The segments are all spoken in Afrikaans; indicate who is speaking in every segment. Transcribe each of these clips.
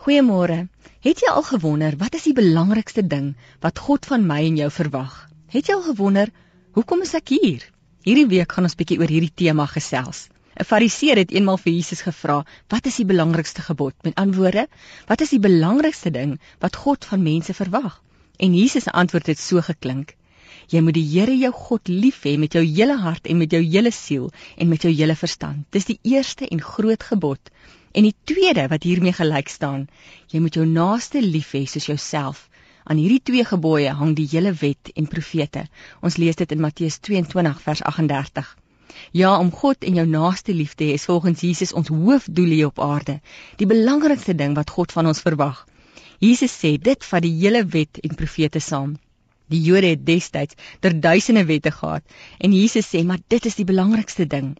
Speaker 1: Goeiemôre. Het jy al gewonder wat is die belangrikste ding wat God van my en jou verwag? Het jy al gewonder hoekom is ek hier? Hierdie week gaan ons bietjie oor hierdie tema gesels. 'n Fariseer het eenmal vir Jesus gevra, "Wat is die belangrikste gebod?" Met antwoorde, "Wat is die belangrikste ding wat God van mense verwag?" En Jesus se antwoord het so geklink: Jy moet die Here jou God lief hê met jou hele hart en met jou hele siel en met jou hele verstand. Dis die eerste en groot gebod. En die tweede wat hiermee gelyk staan, jy moet jou naaste lief hê soos jouself. Aan hierdie twee gebooie hang die hele wet en profete. Ons lees dit in Matteus 22 vers 38. Ja, om God en jou naaste lief te hê is volgens Jesus ons hoofdoel hier op aarde. Die belangrikste ding wat God van ons verwag. Jesus sê dit vat die hele wet en profete saam. Die Jode het destyds ter duisende wette gehad en Jesus sê maar dit is die belangrikste ding.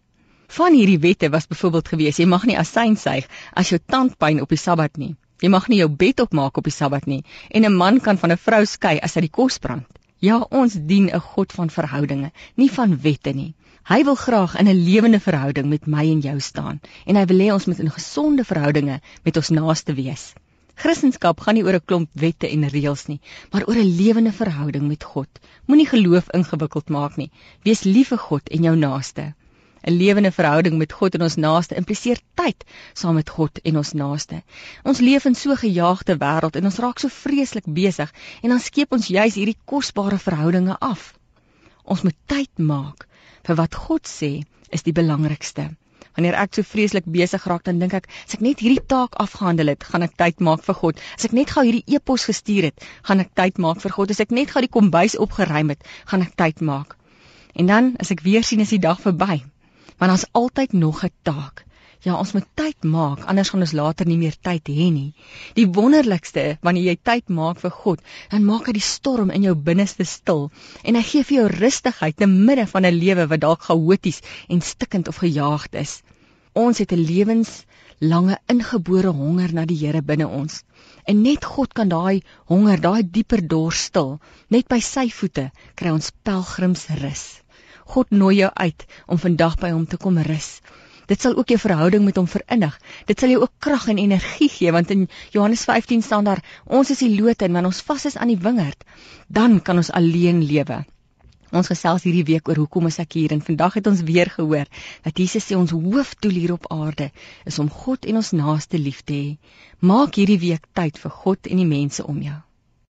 Speaker 1: Van hierdie wette was byvoorbeeld gewees: jy mag nie asyn suig as jou tandpyn op die Sabbat nie. Jy mag nie jou bed opmaak op die Sabbat nie en 'n man kan van 'n vrou skei as hy die kos brand. Ja, ons dien 'n God van verhoudinge, nie van wette nie. Hy wil graag in 'n lewende verhouding met my en jou staan en hy wil hê ons moet in gesonde verhoudinge met ons naaste wees. Christendom gaan nie oor 'n klomp wette en reëls nie, maar oor 'n lewende verhouding met God. Moenie geloof ingewikkeld maak nie. Wees lief vir God en jou naaste. 'n lewende verhouding met God en ons naaste impliseer tyd saam met God en ons naaste. Ons leef in so 'n gejaagde wêreld en ons raak so vreeslik besig en dan skeep ons juis hierdie kosbare verhoudinge af. Ons moet tyd maak vir wat God sê is die belangrikste. Wanneer ek so vreeslik besig raak, dan dink ek, as ek net hierdie taak afgehandel het, gaan ek tyd maak vir God. As ek net gou hierdie e-pos gestuur het, gaan ek tyd maak vir God. As ek net gou die kombuis opgeruim het, gaan ek tyd maak. En dan as ek weer sien is die dag verby want daar's altyd nog 'n taak. Ja, ons moet tyd maak, anders gaan ons later nie meer tyd hê nie. Die wonderlikste, wanneer jy tyd maak vir God, dan maak hy die storm in jou binneste stil en hy gee vir jou rustigheid te midde van 'n lewe wat dalk chaoties en stikkend of gejaagd is. Ons het 'n lewenslange ingebore honger na die Here binne ons. En net God kan daai honger, daai dieper dors stil. Net by sy voete kry ons pelgrimsrus. God nooi jou uit om vandag by hom te kom rus. Dit sal ook jou verhouding met hom verinnig. Dit sal jou ook krag en energie gee want in Johannes 15 staan daar: Ons is die lote en wanneer ons vas is aan die wingerd, dan kan ons alleen lewe. Ons gesels hierdie week oor hoekom is ek hier en vandag het ons weer gehoor dat Jesus sê ons hoofdoel hier op aarde is om God en ons naaste lief te hê. Maak hierdie week tyd vir God en die mense om jou.